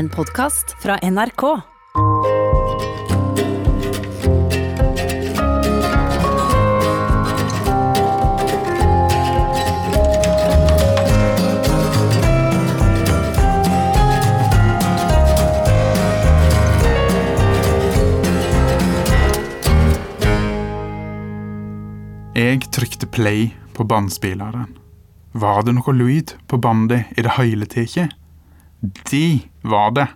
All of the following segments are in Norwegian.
En podkast fra NRK. Jeg trykte play på bandspilleren. Var det noe lyd på bandet i det hele tatt? De var det.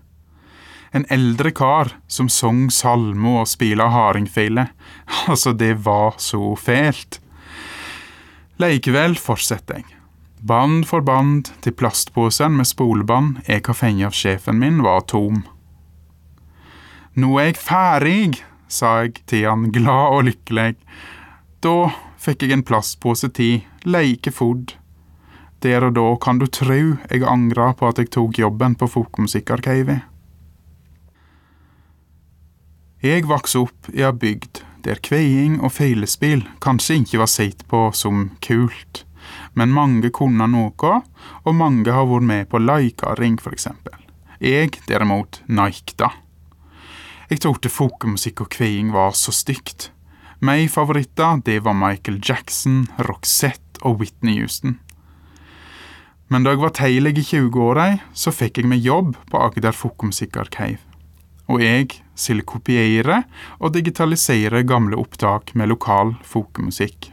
En eldre kar som sang salmo og spila hardingfele. Altså, det var så fælt. Likevel fortsetter jeg. Band for band til plastposen med spolebånd jeg har fengt av sjefen min, var tom. Nå er jeg ferdig, sa jeg til han glad og lykkelig. Da fikk jeg en plastpose til, like fort. Der og da kan du tru jeg angra på at jeg tok jobben på Folkemusikkarkivet. Jeg vokste opp i ei bygd der kveiing og feilespill kanskje ikke var sett på som kult, men mange kunne noe, og mange har vært med på leikaring, eksempel. Jeg, derimot, neikta. Jeg trodde folkemusikk og kveiing var så stygt. Mine favoritter det var Michael Jackson, Roxette og Whitney Houston. Men da jeg var teilig i 20-åra, så fikk jeg meg jobb på Agder Folkemusikkarkiv. Og jeg skulle kopiere og digitalisere gamle opptak med lokal folkemusikk.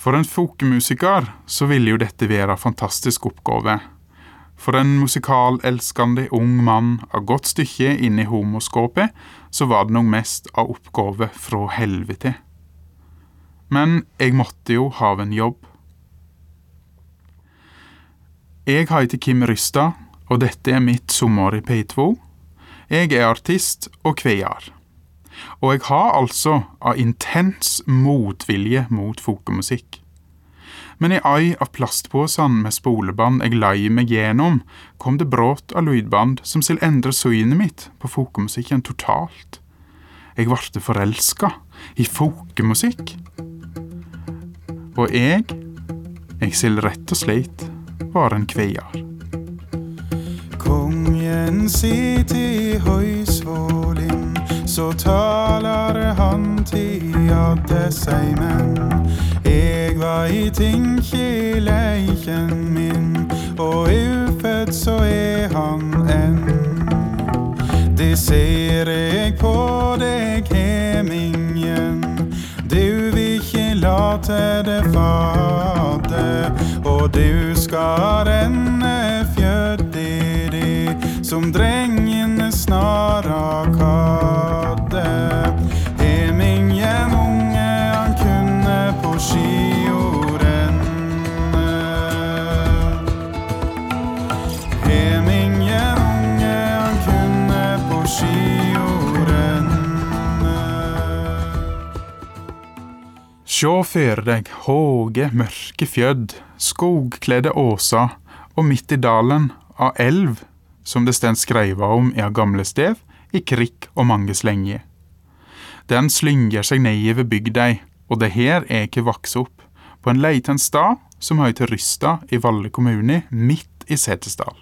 For en folkemusiker så ville jo dette være en fantastisk oppgave. For en musikalelskende ung mann av godt stykke inne i homoskåpet, så var det nok mest av oppgave fra helvete. Men jeg måtte jo ha en jobb. Jeg heter Kim Rysstad, og dette er mitt sommer i P2. Jeg er artist og kveier. Og jeg har altså av intens motvilje mot folkemusikk. Men i ei av plastposene med spolebånd jeg lei meg gjennom, kom det brått av lydband som vil endre synet mitt på folkemusikken totalt. Jeg ble forelska i folkemusikk. Og jeg, jeg vil rett og slett være en kveier. Kongen sitter i høysvålin så taler han til atte seg menn. Eg var i tinkjeleiken min, og ufødt så er han enn. Det ser eg på deg, hemingen. Du vil ikke late det du skal renne fjødd i de som drengene Sjå for deg håge, mørke fjød, skogkledde åser, og midt i dalen av elv, som det stend skreiva om i av gamle stev, i krikk og mange slenge. Den slynger seg nedover bygdei, og det her er ikke vokst opp, på en leiten stad som heter Rysta i Valle kommune, midt i Setesdal.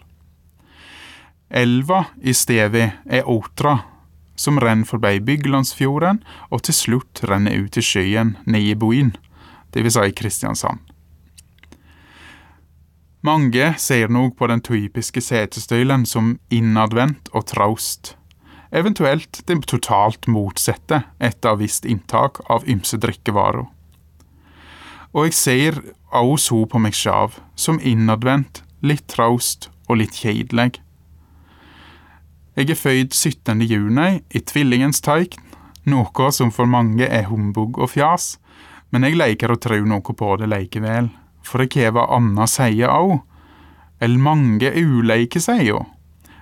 Elva i stevet er Otra, som renner forbi Byglandsfjorden og til slutt renner ut i sjøen nede i Boin, vil si Kristiansand. Mange ser nok på den typiske setestøylen som innadvendt og traust, eventuelt det totalt motsatte etter visst inntak av ymse drikkevarer. Og jeg ser også så på meg sjøl, som innadvendt, litt traust og litt kjedelig. Jeg er født 17. juni i tvillingens tegn, noe som for mange er humbug og fjas, men jeg leker å tro noe på det likevel, for jeg har anna sier òg, eller mange ulike sider,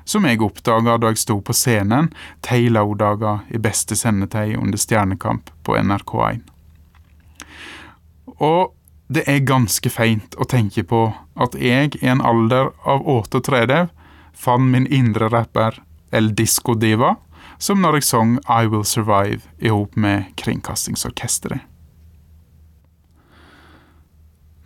som jeg oppdaga da jeg sto på scenen ti lørdager i beste sendetid under Stjernekamp på NRK1. Og det er ganske feint å tenke på at jeg i en alder av 38 fant min indre rapper, El Disco Diva, som når jeg sang I Will Survive i hop med Kringkastingsorkesteret.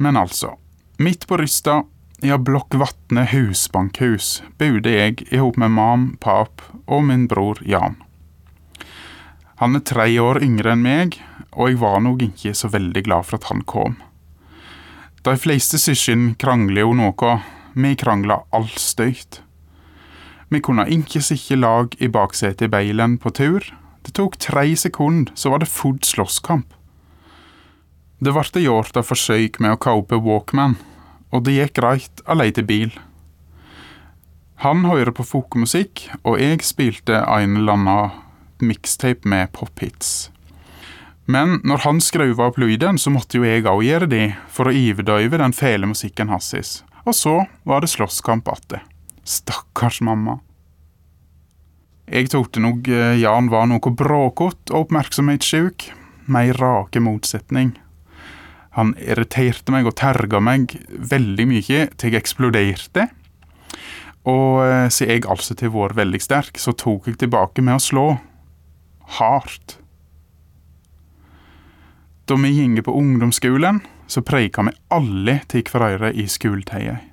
Men altså, midt på Rysta, i Blokk Vatne husbankhus bodde jeg i hop med mam, pap og min bror Jan. Han er tre år yngre enn meg, og jeg var nok ikke så veldig glad for at han kom. De fleste søsken krangler jo noe, vi krangla allstøyt. Vi kunne ikke sitte lag i baksetet i bilen på tur. Det tok tre sekunder, så var det full slåsskamp. Det ble gjort et forsøk med å kaupe Walkman, og det gikk greit å leie bil. Han hører på folkemusikk, og jeg spilte en eller annen mixtape med pophits. Men når han skrev opp lyden, så måtte jo jeg òg gjøre det, for å overdøve den fæle musikken hans. Og så var det slåsskamp att. Stakkars mamma. Jeg trodde nok eh, Jan var noe bråkete og oppmerksomhetssjuk, med ei rake motsetning. Han irriterte meg og terga meg veldig mye til jeg eksploderte. Og eh, siden jeg altså til vår veldig sterk, så tok jeg tilbake med å slå. Hardt. Da vi gikk på ungdomsskolen, så preika vi alle til hverandre i skoletøyet.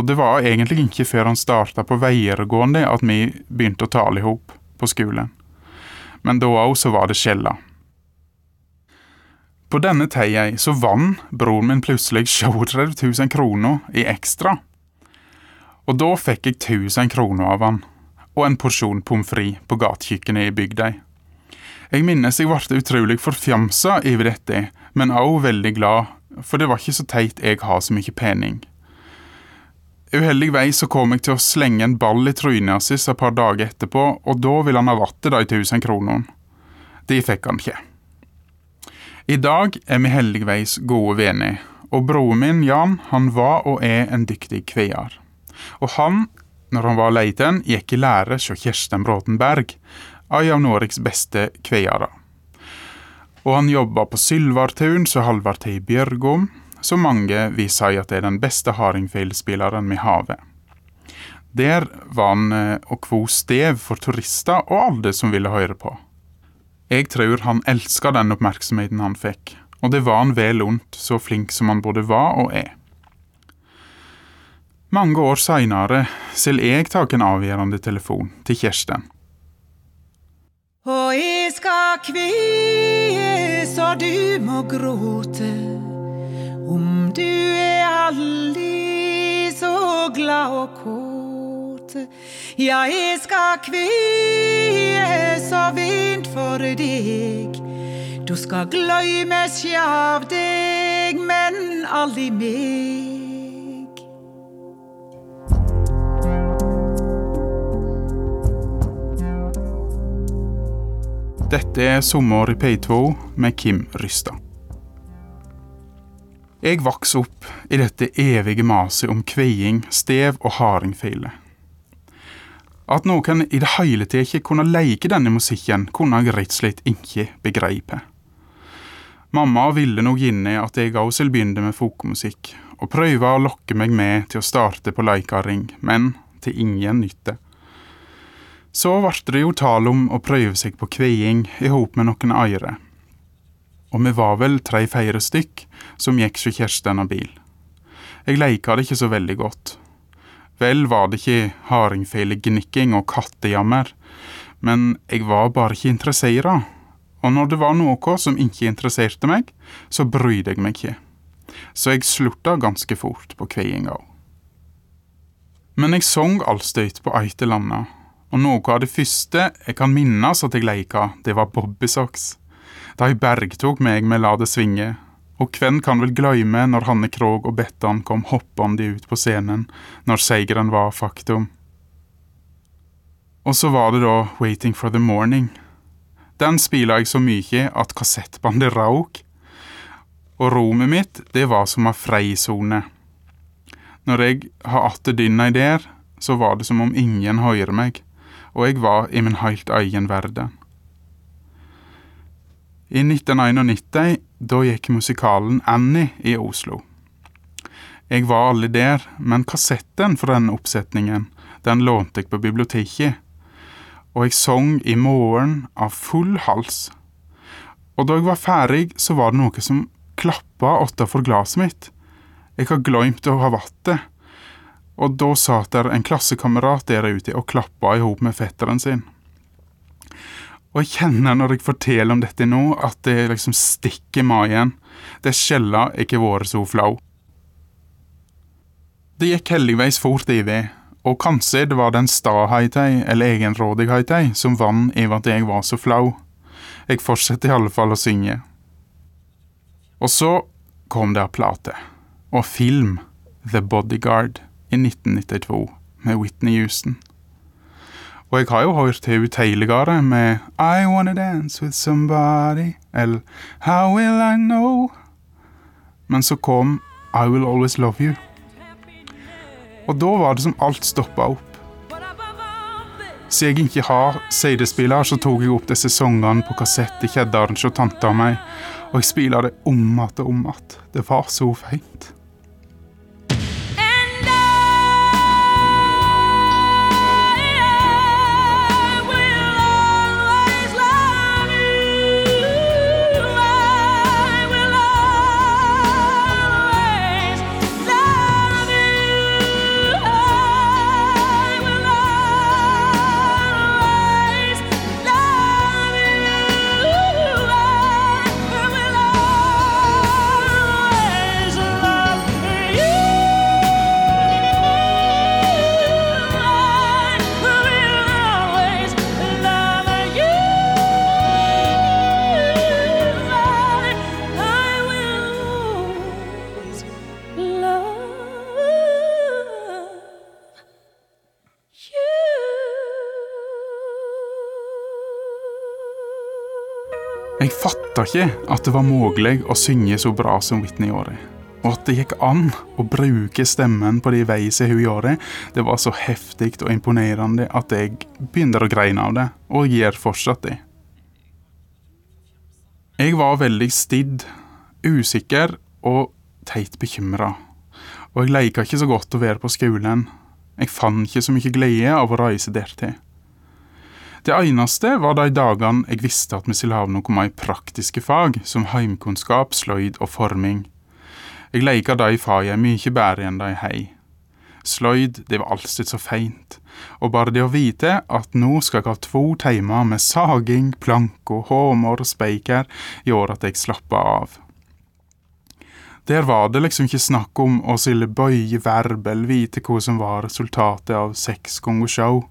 Og det var egentlig ikke før han starta på videregående at vi begynte å tale sammen på skolen. Men da òg så var det skjella. På denne tida så vant broren min plutselig 37 000 kroner i ekstra. Og da fikk jeg 1000 kroner av han, og en porsjon pommes frites på gatekjøkkenet i bygda. Jeg minnes jeg ble utrolig forfjamsa over dette, men òg veldig glad, for det var ikke så teit jeg har så mye pening. Uheldigvis så kom jeg til å slenge en ball i trynet hans et par dager etterpå, og da ville han ha vatt de tusen kronene. De fikk han ikke. I dag er vi heldigvis gode venner, og broren min Jan han var og er en dyktig kveer. Og han, når han var liten, gikk i lære hos Kjersten Bråten Berg, ei av Norges beste kveiere. Og han jobba på Sylvartun så Halvard T. Bjørgom, så mange vil si at det er den beste hardingfeilspilleren vi har. Der var han eh, og kvo stev for turister og alle som ville høre på. Jeg tror han elska den oppmerksomheten han fikk, og det var han vel ondt, så flink som han både var og er. Mange år seinere selv jeg ta en avgjørende telefon til Kjersten. Og jeg skal kvie så du må gråte. Om du er aldri så glad og kåt. Ja, jeg skal kvie så vint for deg. Du skal gløyme seg av deg, men aldri meg. Dette er Sommer i P2 med Kim Rystad. Jeg vokste opp i dette evige maset om kveiing, stev og hardingfele. At noen i det hele tatt ikke kunne leke denne musikken, kunne jeg rett og slett ikke begreipe. Mamma ville nok gjerne at jeg også skulle begynne med folkemusikk, og prøve å lokke meg med til å starte på leikaring, men til ingen nytte. Så ble det jo tale om å prøve seg på kveiing i hop med noen andre. Og vi var vel tre-fire stykk som gikk så Kjersten av bil. Jeg leika det ikke så veldig godt. Vel var det ikke hardingfelegnikking og kattejammer, men jeg var bare ikke interessert, og når det var noe som ikke interesserte meg, så brydde jeg meg ikke. Så jeg slutta ganske fort på kveinga. Men jeg sang allstøyt på eit eller annet, og noe av det første jeg kan minnes at jeg leika, det var bobbysocks. De bergtok meg med La det svinge, og hvem kan vel gløyme når Hanne Krogh og Bettan kom hoppande ut på scenen når seieren var faktum. Og så var det da Waiting for the Morning. Den spila jeg så mye at kassettbandet rauk, og rommet mitt, det var som ei freisone. Når jeg har atter dynna der, så var det som om ingen høyrer meg, og jeg var i min heilt egen verden. I 1991 da gikk musikalen Annie i Oslo. Jeg var aldri der, men kassetten for denne oppsetningen den lånte jeg på biblioteket, og jeg sang i morgen av full hals. Og da jeg var ferdig, så var det noe som klappa utenfor glasset mitt. Jeg har glemt å ha vatt det. Og da satt der en klassekamerat der ute og klappa i hop med fetteren sin. Og jeg kjenner når jeg forteller om dette nå, at det liksom stikker i magen. Det jeg har vært så flau. Det gikk heldigvis fort over, og kanskje det var den staheten eller egenrådigheten som vant over at jeg var så flau. Jeg fortsetter i alle fall å synge. Og så kom det ei plate, og film, The Bodyguard, i 1992, med Whitney Houston. Og jeg har jo hørt henne tidligere med I Wanna Dance With Somebody, eller How Will I Know? Men så kom I Will Always Love You. Og da var det som alt stoppa opp. Siden jeg ikke har CD-spiller, så tok jeg opp disse sangene på kassett i kjedderen hos tanta mi, og jeg spiller det om att og om att. Det var så fint. Ikke at det var mulig å synge så bra som Whitney gjorde. Og at det gikk an å bruke stemmen på de veiene hun gjorde, det var så heftig og imponerende at jeg begynner å greine av det, og gjør fortsatt det. Jeg var veldig stidd, usikker og teit bekymra. Og jeg leika ikke så godt å være på skolen. Jeg fant ikke så mye glede av å reise dertil. Det eneste var de dagene jeg visste at vi skulle ha noe mer praktiske fag, som heimkunnskap, sløyd og forming. Jeg leika de fagene mye bedre enn de hei. Sløyd, det var alltid så feint, og bare det å vite at nå skal jeg ha to timer med saging, planko, håmer og speiker, gjorde at jeg slappa av. Der var det liksom ikke snakk om å skulle bøye verb eller vite hva som var resultatet av seks ganger show.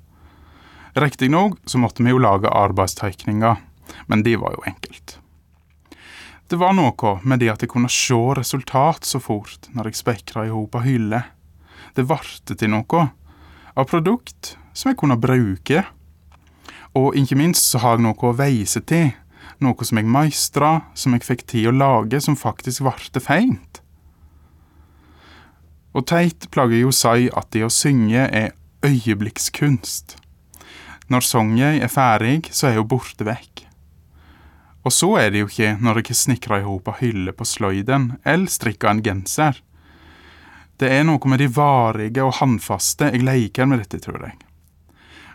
Riktignok så måtte vi jo lage arbeidstegninger, men de var jo enkelt. Det var noe med det at jeg kunne se resultat så fort når jeg spekra i hop av hyller. Det varte til noe, av produkt som jeg kunne bruke. Og ikke minst så har jeg noe å veise til, noe som jeg meistra, som jeg fikk tid å lage, som faktisk varte feint. Og teit plager jo si at det å synge er øyeblikkskunst. Når songen er ferdig, så er hun borte vekk. Og så er det jo ikke når har snikra i hop av hylle på sløyden, eller strikka en genser. Det er noe med de varige og håndfaste jeg leker med dette, tror jeg.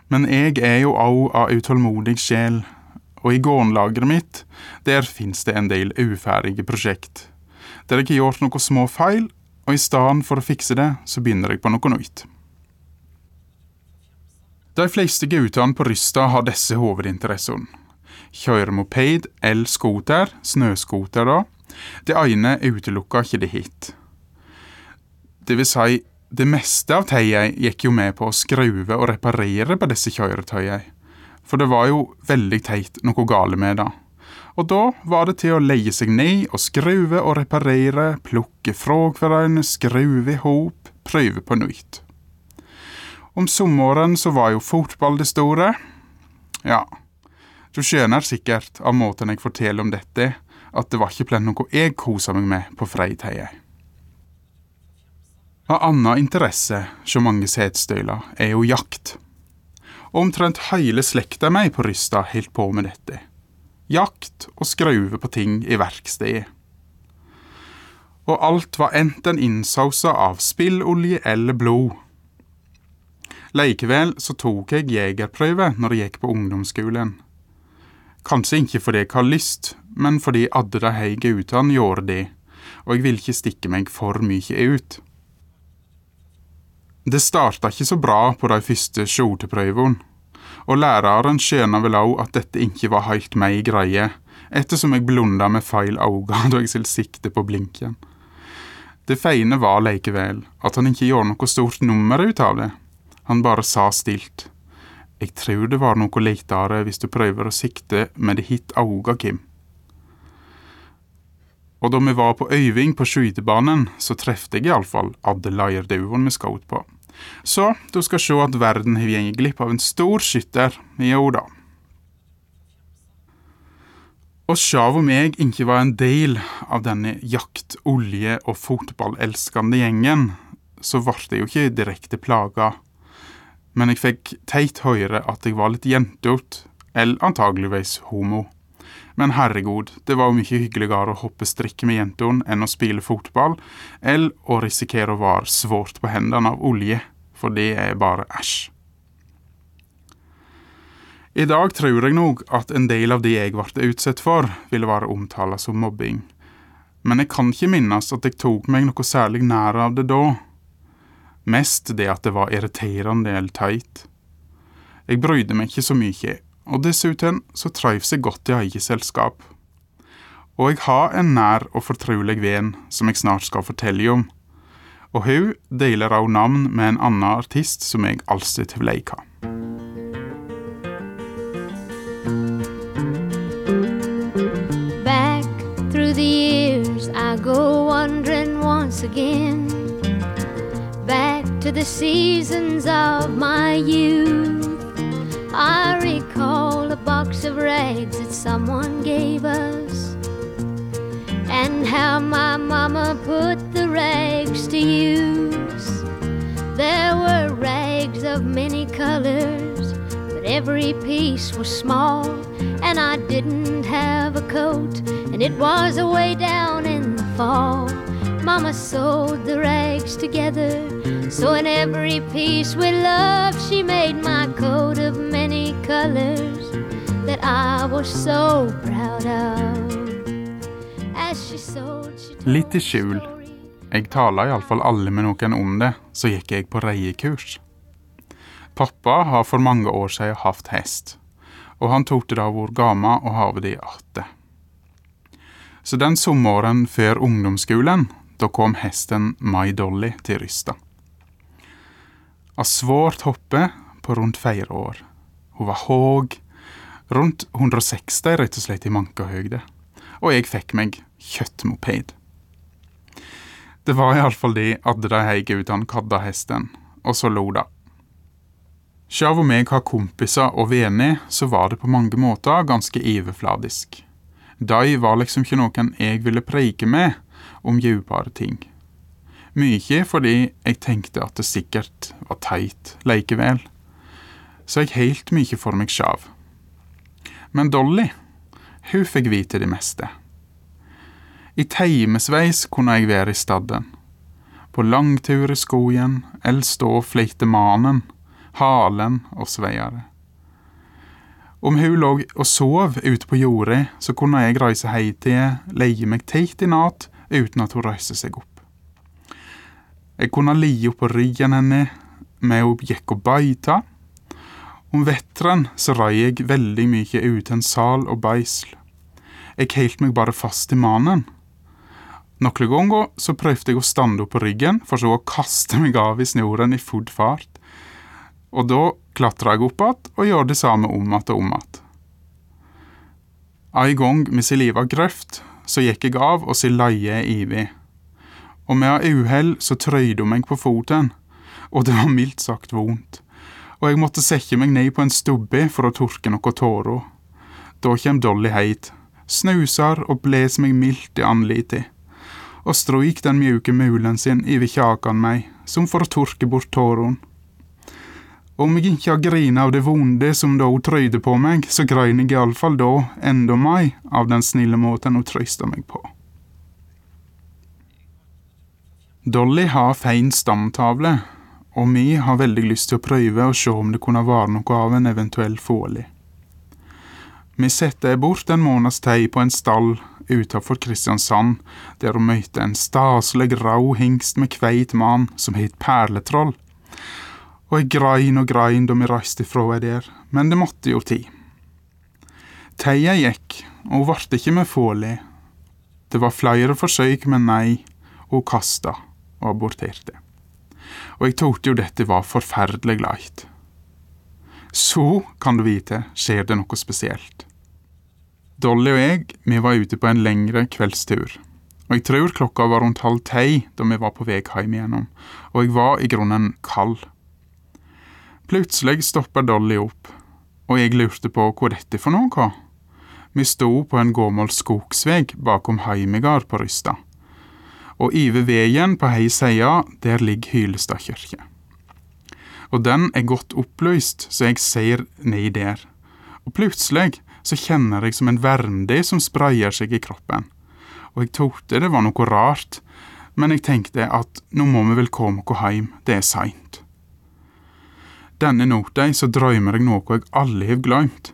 Men jeg er jo òg av utålmodig sjel, og i gårdenlageret mitt, der fins det en del uferdige prosjekt. Der jeg har gjort noen små feil, og i stedet for å fikse det, så begynner jeg på noe nytt. De fleste guttene på Rysta har disse hovedinteressene. Kjøre moped eller scooter, snøscooter da. Det ene utelukka ikke det hit. Det vil si, det meste av tida gikk jo med på å skruve og reparere på disse kjøretøyene. For det var jo veldig teit noe gale med det. Og da var det til å leie seg ned og skruve og reparere, plukke fra hverandre, skruve i hop, prøve på nytt. Om sommeren så var jo fotball det store. Ja, du skjønner sikkert av måten jeg forteller om dette, at det var ikke plent noe jeg kosa meg med på freitida. Av anna interesse hos mange setstøyler er jo jakt. Omtrent hele slekta mi på Rysta holdt på med dette. Jakt og skrauve på ting i verkstedet. Og alt var enten innsausa av spillolje eller blod. Likevel så tok jeg jegerprøve når jeg gikk på ungdomsskolen. Kanskje ikke fordi jeg har lyst, men fordi alle de hei guttene gjorde det, og jeg ville ikke stikke meg for mye ut. Det starta ikke så bra på de første skjorteprøvene, og læreren skjønner vel òg at dette ikke var helt meg greie, ettersom jeg blunda med feil øyne da jeg skulle sikte på blinken. Det feine var likevel at han ikke gjorde noe stort nummer ut av det. Han bare sa stilt. Jeg tror det var noe lettere hvis du prøver å sikte med det hitt auga, Kim. Og da vi var på øving på skytebanen, så trefte jeg iallfall alle leirduvene vi skjøt på. Så du skal se at verden har gått glipp av en stor skytter, jo da. Og Sjav om jeg ikke var en del av denne jakt-, olje- og fotballelskende gjengen, så ble jeg jo ikke direkte plaga. Men jeg fikk teit høre at jeg var litt jentete, eller antageligvis homo. Men herregud, det var jo mye hyggeligere å hoppe strikk med jentene enn å spille fotball, eller å risikere å være svårt på hendene av olje, for det er bare æsj. I dag tror jeg nok at en del av det jeg ble utsatt for, ville være omtalt som mobbing. Men jeg kan ikke minnes at jeg tok meg noe særlig nær av det da. Mest det at det var irriterende eller teit. Jeg brydde meg ikke så mye, og dessuten så trives jeg godt i eget selskap. Og jeg har en nær og fortrolig venn som jeg snart skal fortelle om. Og hun deler også navn med en annen artist som jeg alltid har again. Back to the seasons of my youth. I recall a box of rags that someone gave us. And how my mama put the rags to use. There were rags of many colors, but every piece was small. And I didn't have a coat, and it was away down in the fall. Mama sewed the rags together, so in every piece with love, she made my coat of many colors that I was so proud of. Told Litt i skjul. Jeg tala iallfall alle med noen om det, så gikk jeg på reiekurs. Pappa har for mange år siden hatt hest, og han tok det da vært gammel og ha det atte. Så den sommeren før ungdomsskolen, da kom hesten My Dolly til Rysta. Av svårt hoppe på rundt fire år. Hun var håg, rundt 160 rett og slett i mankahøgde, og jeg fikk meg kjøttmoped. Det var iallfall de at de heiv ut han kadda hesten, og så lo de. Sjøl om jeg har kompiser og venner, så var det på mange måter ganske overfladisk. De var liksom ikke noen jeg ville preike med om djupere ting. Mye fordi jeg tenkte at det sikkert var teit likevel, så jeg helt mye for meg sjøl. Men Dolly, hun fikk vite det meste. I timesveis kunne jeg være i staden. På langtur i skogen, eller stå og fleite manen, halen og sveiere. Om hun lå og sov ute på jordet, så kunne jeg reise hei til leie meg teit i natt uten at hun reiste seg opp. Jeg kunne ligge på ryggen henne hun gikk og beita. Om vetteren så rei jeg veldig mye uten sal og beisl. Jeg heilt meg bare fast i manen. Noen ganger så prøvde jeg å stande opp på ryggen, for så å kaste meg av i snoren i full fart. Og da klatra jeg opp att og gjorde det samme om att og om att. En gang med jeg liva grøft, så gikk jeg av og si leie evig. Og med uhell så trøyde hun meg på foten, og det var mildt sagt vondt. Og jeg måtte sette meg ned på en stubbe for å tørke noe tårer. Da kjem Dolly heit, snusar og bles meg mildt i anlitet, og stryk den mjuke mulen sin over kjakan meg, som for å tørke bort tårene. Om jeg ikke har grina av det vonde som da hun trøyde på meg, så grein jeg iallfall da enda meg av den snille måten hun trøysta meg på. Dolly har fein stamtavle, og vi har veldig lyst til å prøve å se om det kunne være noe av en eventuell fåli. Vi setter bort en måneds tid på en stall utenfor Kristiansand, der hun møtte en staselig rå hingst med kveit mann som het Perletroll. Og jeg grein og grein da vi reiste ifra henne der, men det måtte jo tid. Teia gikk, og hun vart ikke med fålig. Det var flere forsøk, men nei, hun kasta og aborterte. Og jeg trodde jo dette var forferdelig leit. Så, kan du vite, skjer det noe spesielt. Dolly og jeg, vi var ute på en lengre kveldstur. Og jeg tror klokka var rundt halv ti da vi var på vei hjem igjennom, og jeg var i grunnen kald. Plutselig stopper Dolly opp, og jeg lurte på hva dette for noe. Vi sto på en gammel skogsveg bakom Heimegard på Rysta, og over veien på hei side der ligger Hylestad kirke. Og den er godt opplyst, så jeg ser ned der, og plutselig så kjenner jeg som en vernde som sprayer seg i kroppen. Og jeg trodde det var noe rart, men jeg tenkte at nå må vi vel komme oss hjem, det er seint. Denne natta så drømmer jeg noe jeg aldri har glemt.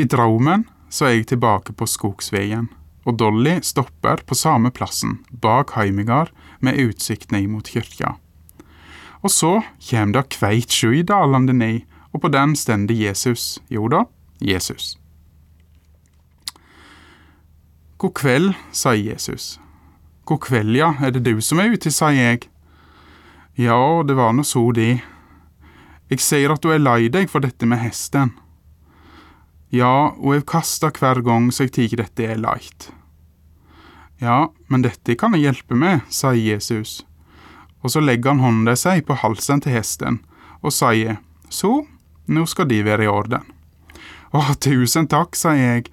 I drømmen så er jeg tilbake på skogsveien, og Dolly stopper på samme plassen, bak Heimegard, med utsikt ned mot kirka. Og så kjem det kveit i dalende ned, og på den stender Jesus. Jo da, Jesus. God kveld, sier Jesus. God kveld, ja, er det du som er ute, sier jeg. Ja, det var nå så det. Jeg sier at du er lei deg for dette med hesten. Ja, og jeg kaster hver gang så jeg tar dette er leit. Ja, men dette kan jeg hjelpe med, sier Jesus. Og så legger han hånda seg på halsen til hesten og sier, så, nå skal de være i orden. Å, tusen takk, sier jeg,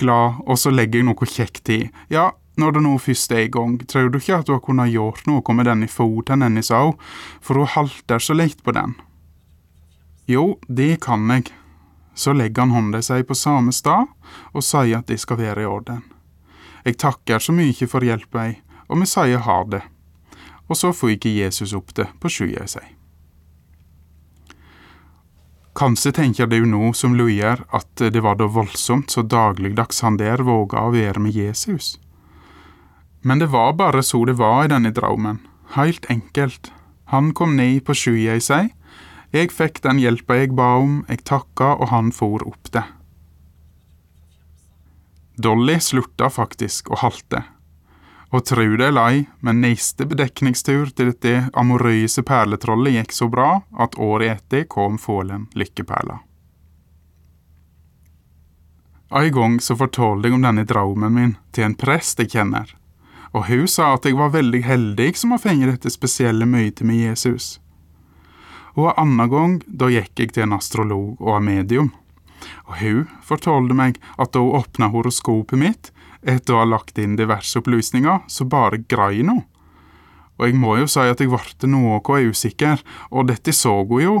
glad, og så legger jeg noe kjekt i. Ja, når det nå først er i gang, tror du ikke at du har kunnet gjort noe med denne foten hennes òg, for hun halter så lett på den. Jo, det kan jeg. Så legger han hånda seg på samme stad og sier at det skal være i orden. Jeg takker så mye for hjelpa, og vi sier ha det. Og så får ikke Jesus opp det på skya si. Kanskje tenker du nå som Luier at det var da voldsomt så dagligdags han der våga å være med Jesus. Men det var bare så det var i denne drømmen, heilt enkelt. Han kom ned på skya i seg, jeg fikk den hjelpa jeg ba om, jeg takka, og han for opp det. Dolly slutta faktisk å halte. Og tru det eller ei, men neste bedekningstur til dette amorøse perletrollet gikk så bra at året etter kom Fålen lykkeperla. En gang så fortalte jeg om denne drømmen min til en prest jeg kjenner, og hun sa at jeg var veldig heldig som har fått dette spesielle møtet med Jesus. Og en annen gang, da gikk jeg til en astrolog og en medium. Og hun fortalte meg at da hun åpna horoskopet mitt, etter å ha lagt inn diverse opplysninger, så bare grein hun. Og jeg må jo si at jeg ble noe usikker, og dette så hun jo.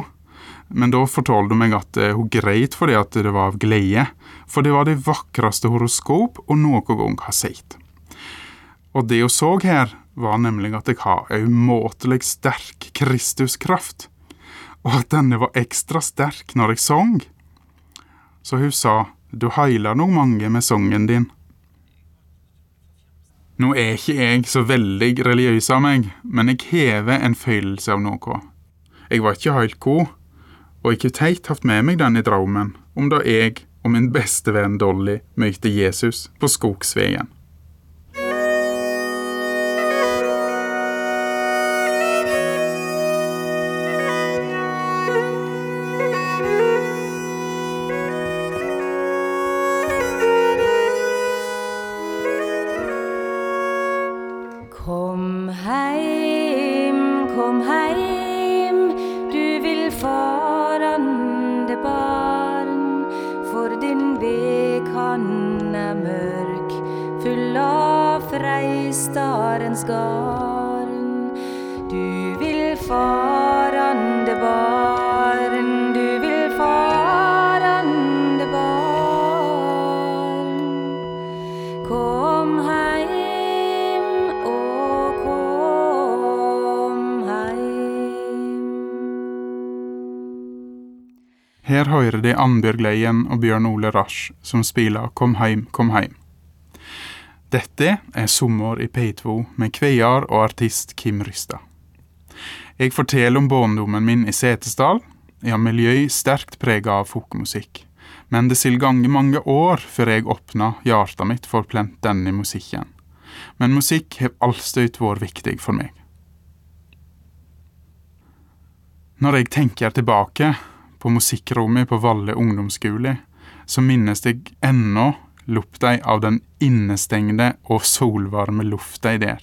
Men da fortalte hun meg at eh, hun greit fordi at det var av glede, for det var det vakreste horoskop hun noen gang har sett. Og det hun så her, var nemlig at jeg har en umåtelig sterk Kristuskraft og at denne var ekstra sterk når jeg sang. Så hun sa, du heiler nok mange med sangen din. Nå er ikke jeg så veldig religiøs av meg, men jeg hever en følelse av noe. Jeg var ikke helt god, og jeg har teit hatt med meg denne drømmen om da jeg og min beste venn Dolly møtte Jesus på Skogsveien. Garn. Du vil farande barn, du vil farande barn. Kom heim, og kom heim. Her hører de Annbjørg Leien og Bjørn Ole Rasch som spiller Kom heim, kom heim. Dette er Sommer i P2 med kvear og artist Kim Rystad. Jeg forteller om barndommen min i Setesdal. Jeg har miljø sterkt prega av folkemusikk. Men det vil gange mange år før jeg åpna hjertet mitt for plent denne musikken. Men musikk har alltid vært viktig for meg. Når jeg tenker tilbake på musikkrommet på Valle ungdomsskole, så minnes jeg ennå lukta av den innestengte og solvarme lufta i der.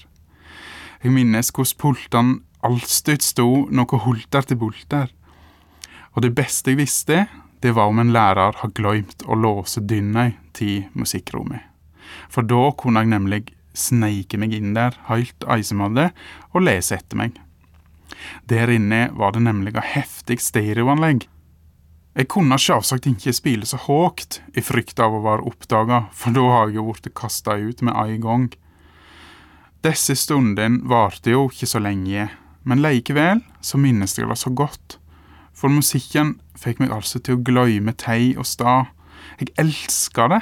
Jeg minnes hvordan pultene alltid sto noe holter til bolter. Og det beste jeg visste, det var om en lærer har glemt å låse dynna til musikkrommet. For da kunne jeg nemlig sneike meg inn der helt eisemadde og lese etter meg. Der inne var det nemlig et heftig stereoanlegg. Jeg kunne selvsagt ikke spille så høyt i frykt av å være oppdaga, for da har jeg jo blitt kasta ut med en gang. Disse stundene varte jo ikke så lenge, men likevel så minnes jeg det så godt. For musikken fikk meg altså til å gløyme tei og stad. Jeg elska det.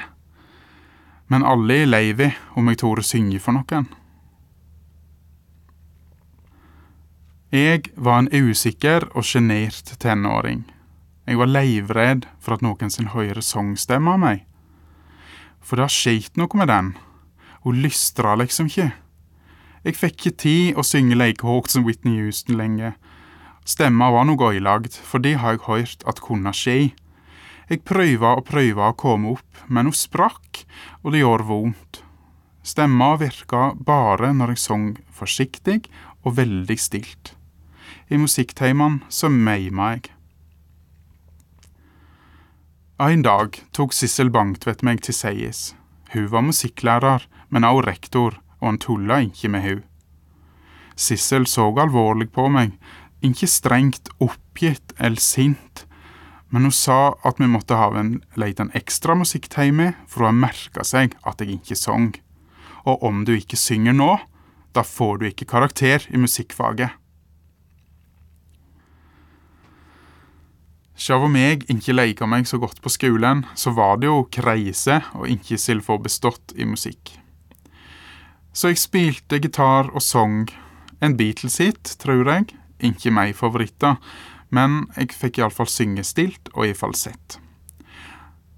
Men alle er lei om jeg torde synge for noen. Jeg var en usikker og sjenert tenåring. Jeg var livredd for at noen sin høre sangstemme av meg. For det har skjedd noe med den. Hun lystra liksom ikke. Jeg fikk ikke tid å synge like høyt som Whitney Houston lenge. Stemma var noe ødelagt, for det har jeg hørt at kunne skje. Jeg prøva og prøva å komme opp, men hun sprakk, og det gjorde vondt. Stemma virka bare når jeg sang forsiktig og veldig stilt. I musikkteimene så meima jeg. En dag tok Sissel Bangtvedt meg til seies. Hun var musikklærer, men også rektor, og han tulla ikke med hun. Sissel så alvorlig på meg, ikke strengt oppgitt eller sint, men hun sa at vi måtte ha en liten ekstra musikktime, for hun har merka seg at jeg ikke sang. Og om du ikke synger nå, da får du ikke karakter i musikkfaget. Sjøv om jeg ikke leika meg så godt på skolen, så var det jo kreise å ikke selv få bestått i musikk. Så jeg spilte gitar og sang. En Beatles-hit, tror jeg. Ikke meg favoritter, men jeg fikk iallfall synge stilt og i falsett.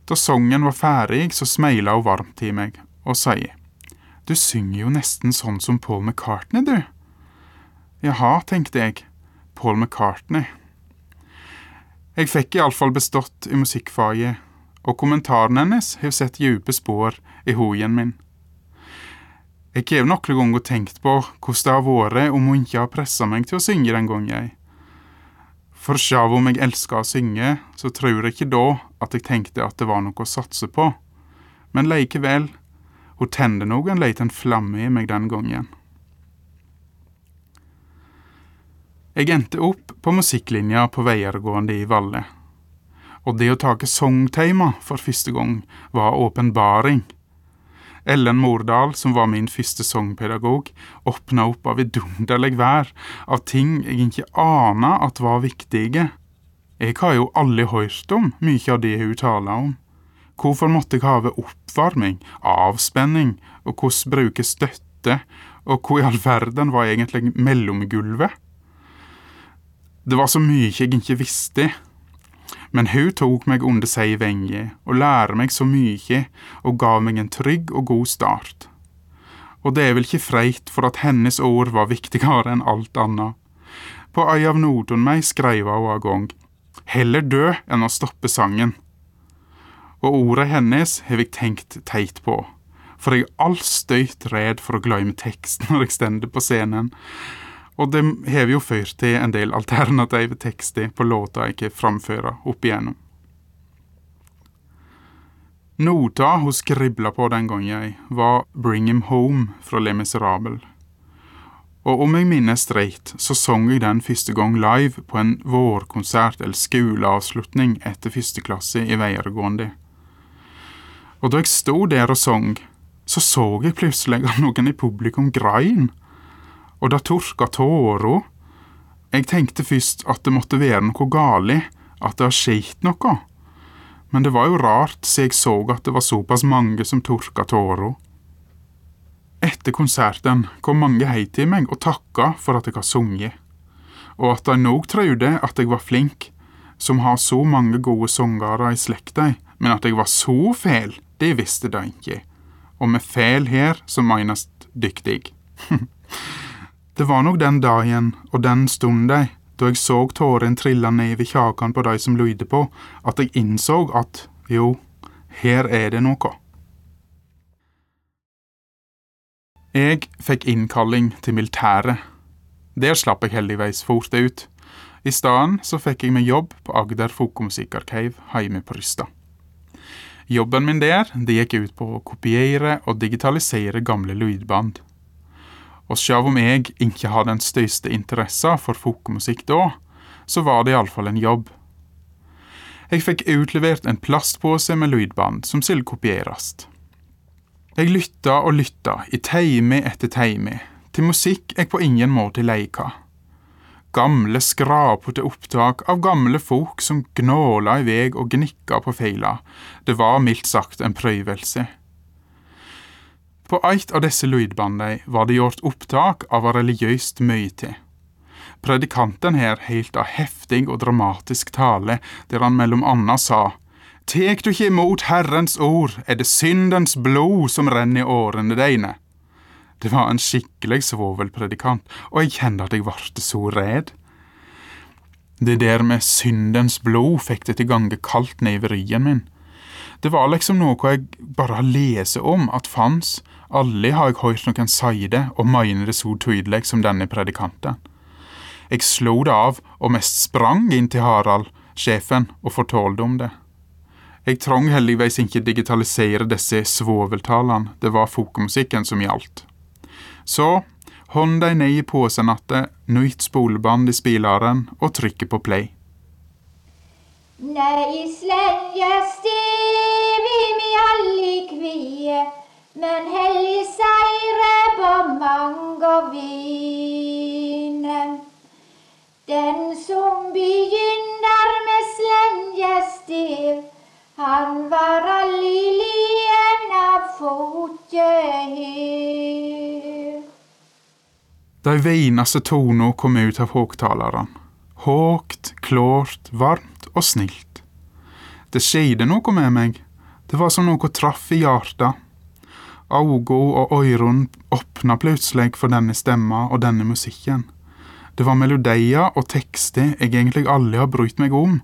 Da sangen var ferdig, så smeila hun varmt til meg og sier Du synger jo nesten sånn som Paul McCartney, du. Jaha, tenkte jeg. Paul McCartney. Jeg fikk iallfall bestått i musikkfaget, og kommentaren hennes har sett dype spor i hoien min. Jeg har noen ganger tenkt på hvordan det har vært om hun ikke har pressa meg til å synge den gangen. jeg. For sjøl om jeg elsker å synge, så tror jeg ikke da at jeg tenkte at det var noe å satse på. Men likevel, hun tente noen liten flamme i meg den gangen. Jeg endte opp på musikklinja på videregående i Valle. Og det å take songteima for første gang var åpenbaring. Ellen Mordal, som var min første sangpedagog, åpna opp av vidunderlig vær, av ting jeg ikke ana at var viktige. Jeg har jo aldri hørt om mye av det hun taler om. Hvorfor måtte jeg ha oppvarming, avspenning, og hvordan bruke støtte, og hvor i all verden var egentlig mellomgulvet? Det var så mye jeg ikke visste. Men hun tok meg under seg venge og lærte meg så mye og ga meg en trygg og god start. Og det er vel ikke freit for at hennes ord var viktigere enn alt annet. På ei av notene meg skrev hun en gang Heller dø enn å stoppe sangen. Og ordet hennes har jeg tenkt teit på, for jeg er allstøyt redd for å glemme teksten når jeg stender på scenen. Og det har jo ført til en del alternative tekster på låta jeg framfører opp igjennom. Nota hun skribla på den gangen jeg, var Bring Him Home fra Le Miserable. Og om jeg minnes rett, så sang jeg den første gang live på en vårkonsert eller skoleavslutning etter første klasse i videregående. Og da jeg sto der og sang, så så jeg plutselig at noen i publikum grein og det tørka tåra. Jeg tenkte først at det måtte være noe galt, at det har skjedd noe. Men det var jo rart, så jeg så at det var såpass mange som tørka tåra. Etter konserten kom mange hei til meg og takka for at jeg har sunget, og at de nok trodde at jeg var flink, som har så mange gode sangere i slekta, men at jeg var så fæl, det visste de ikke, og med fæl her så menes dyktig. det var nok den dagen og den stunden da jeg så tårene trille ned ved kjakan på de som lydde på, at jeg innså at jo, her er det noe. Jeg fikk innkalling til militæret. Der slapp jeg heldigvis fort ut. I stedet så fikk jeg meg jobb på Agder Folkemusikkarkiv hjemme på Rysta. Jobben min der det gikk ut på å kopiere og digitalisere gamle lydband. Og selv om jeg ikke hadde den største interessa for folkemusikk da, så var det iallfall en jobb. Jeg fikk utlevert en plastpose med lydband som skulle kopieres. Jeg lytta og lytta i time etter time, til musikk jeg på ingen måte leika. Gamle, skrapete opptak av gamle folk som gnåla i vei og gnikka på feila. Det var mildt sagt en prøvelse. På eit av disse lydbandene var det gjort opptak av religiøst møte. Predikanten her helt av heftig og dramatisk tale, der han mellom anna sa Tek du ikke imot Herrens ord, er det syndens blod som renner i årene dine. Det var en skikkelig svovelpredikant, og jeg kjente at jeg ble så redd. Det der med syndens blod fikk det til gange kaldt ned i ryggen min. Det var liksom noe jeg bare lest om at fanns, aldri har jeg hørt noen si det og mene det så tydelig som denne predikanten. Jeg slo det av og mest sprang inn til Harald, sjefen, og fortalte om det. Jeg trong heldigvis ikke digitalisere disse svoveltalene, det var folkemusikken som gjaldt. Så hånd deg ned i posen atte, nytt spoleband i spilleren og trykket på play. Nei, slegje stiv i mi alle kvie, men hellig seire på mang og vine. Den som begynner med slenja stev, han var alli lien av fotjehyr. De veinaste tonene kom ut av høgtaleren. Hågt, klart, varmt og snilt. Det skjedde noe med meg. Det var som noe traff i hjertet. Augo og øyron åpna plutselig for denne stemma og denne musikken. Det var melodier og tekster jeg egentlig aldri har brydd meg om,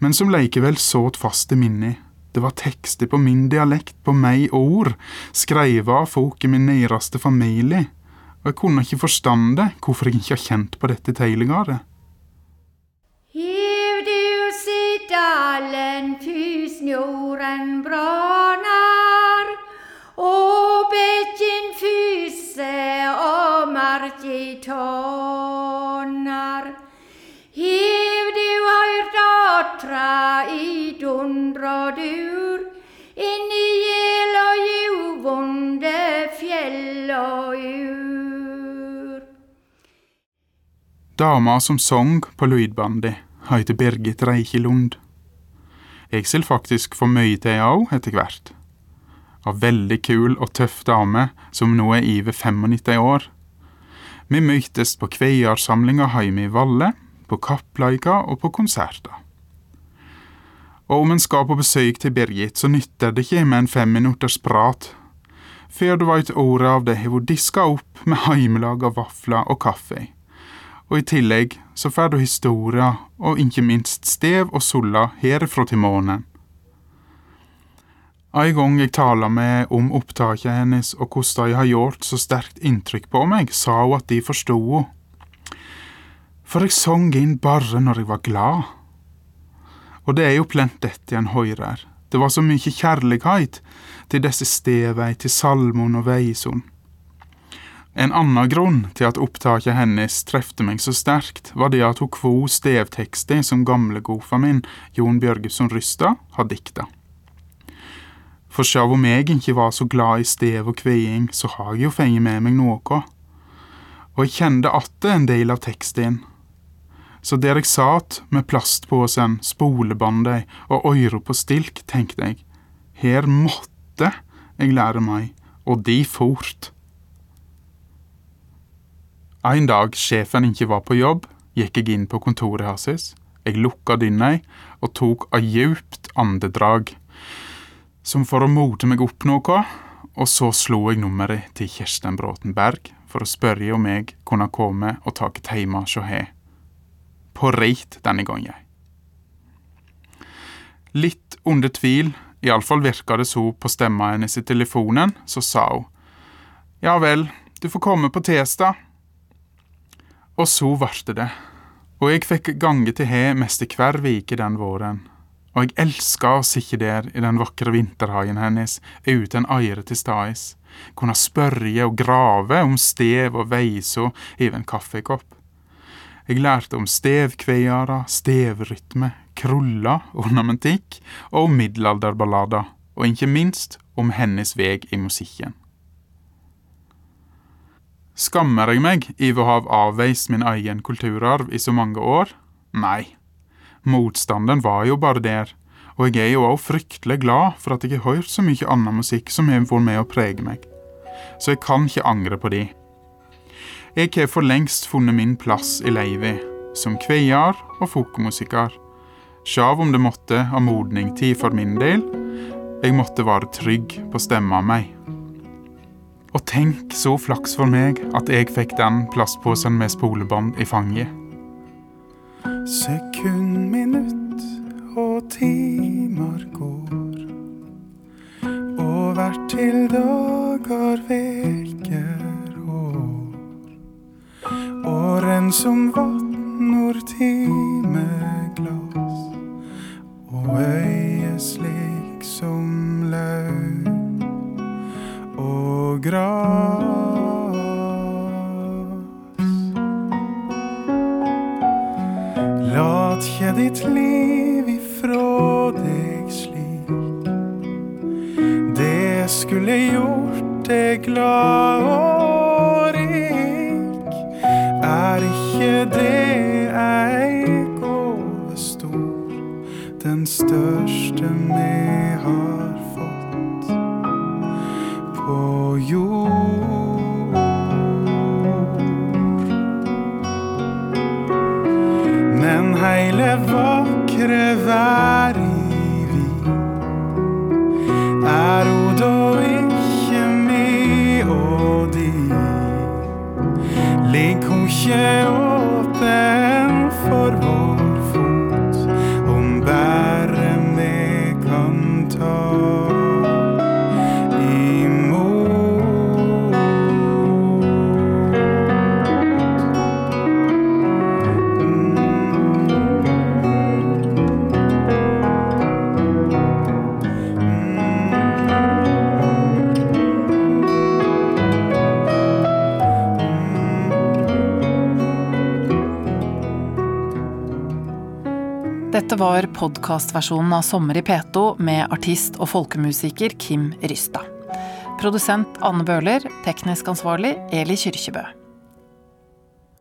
men som likevel såt fast i minnet. Det var tekster på min dialekt, på meg ord, skrevet av folk i min næreste familie, og jeg kunne ikke forstande hvorfor jeg ikke har kjent på dette tidligere. Du sitt dalen fusnjorden brannar, og bekken fuse og marki tånar. Hiv du høyrt atra i dundra dur, inn i gjel og juvonde fjell og ur. Dama som song på lydbandet, heter Birgit Reikjelund. Jeg skal faktisk få mye til òg etter hvert. Ei veldig kul og tøff dame som nå er over 95 år. Vi møttes på kveiersamlinga hjemme i Valle, på kappleika og på konserter. Og om en skal på besøk til Birgit, så nytter det ikke med en femminutters prat. Før du veit ordet av det har hun diska opp med heimelaga vafler og kaffe. Og i tillegg så får du historier, og ikke minst stev og solla herifra til månen. En gang jeg tala med om opptaket hennes og hvordan de har gjort så sterkt inntrykk på meg, sa hun at de forsto henne. For jeg sang inn bare når jeg var glad. Og det er jo plent dette en høyrer. Det var så mye kjærlighet til disse stevei, til salmon og veison. En annen grunn til at opptaket hennes trefte meg så sterkt, var det at hun kvo stevtekster som gamlegofa min, Jon Bjørgesson Rystad, har dikta. For sjøl om jeg ikke var så glad i stev og kveing, så har jeg jo fengt med meg noe. Og jeg kjente atte en del av teksten. Så der jeg satt med plastposen, spolebåndet og øyra på stilk, tenkte jeg, her måtte jeg lære meg, og de fort. En dag sjefen ikke var på jobb, gikk jeg inn på kontoret hans. Jeg lukka dynna og tok et djupt andedrag, som for å mote meg opp noe, og så slo jeg nummeret til Kirsten Bråten Berg for å spørre om jeg kunne komme og ta hjemme hos henne. På reit denne gangen. Litt under tvil, iallfall virka det så på stemma hennes i telefonen, så sa hun Ja vel, du får komme på tirsdag. Og så varte det, og jeg fikk gange til he mest hver vike den våren. Og jeg elska å sitte der i den vakre vinterhagen hennes uten eire til stades, kunne spørre og grave om stev og veiså i en kaffekopp. Jeg lærte om stevkveiere, stevrytme, kruller, ornamentikk og middelalderballader, og ikke minst om hennes veg i musikken. Skammer jeg meg over å ha avveist min egen kulturarv i så mange år? Nei. Motstanden var jo bare der, og jeg er jo òg fryktelig glad for at jeg har hørt så mye annen musikk som har vært med å prege meg. Så jeg kan ikke angre på de. Jeg har for lengst funnet min plass i livet, som kveier og folkemusiker. Sjav om det måtte ha modning tid for min del, jeg måtte være trygg på stemma meg. Og tenk så flaks for meg at jeg fikk den plastposen med spolebånd i fanget. Sekund, minutt og timer går. Og hvert til dager, veker, år. Åren som vatnor timeglas. Og øyet slik som lauv og gras. Lat ikke ditt liv ifrå deg slik. Det skulle gjort deg glad og rik. Er ikke det ei gåve stor, den største vi har fått på jord? Podkastversjonen av Sommer i P2 med artist og folkemusiker Kim Rysta. Produsent Anne Bøhler, teknisk ansvarlig Eli Kyrkjebø.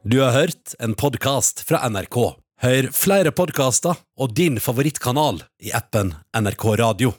Du har hørt en podkast fra NRK. Hør flere podkaster og din favorittkanal i appen NRK Radio.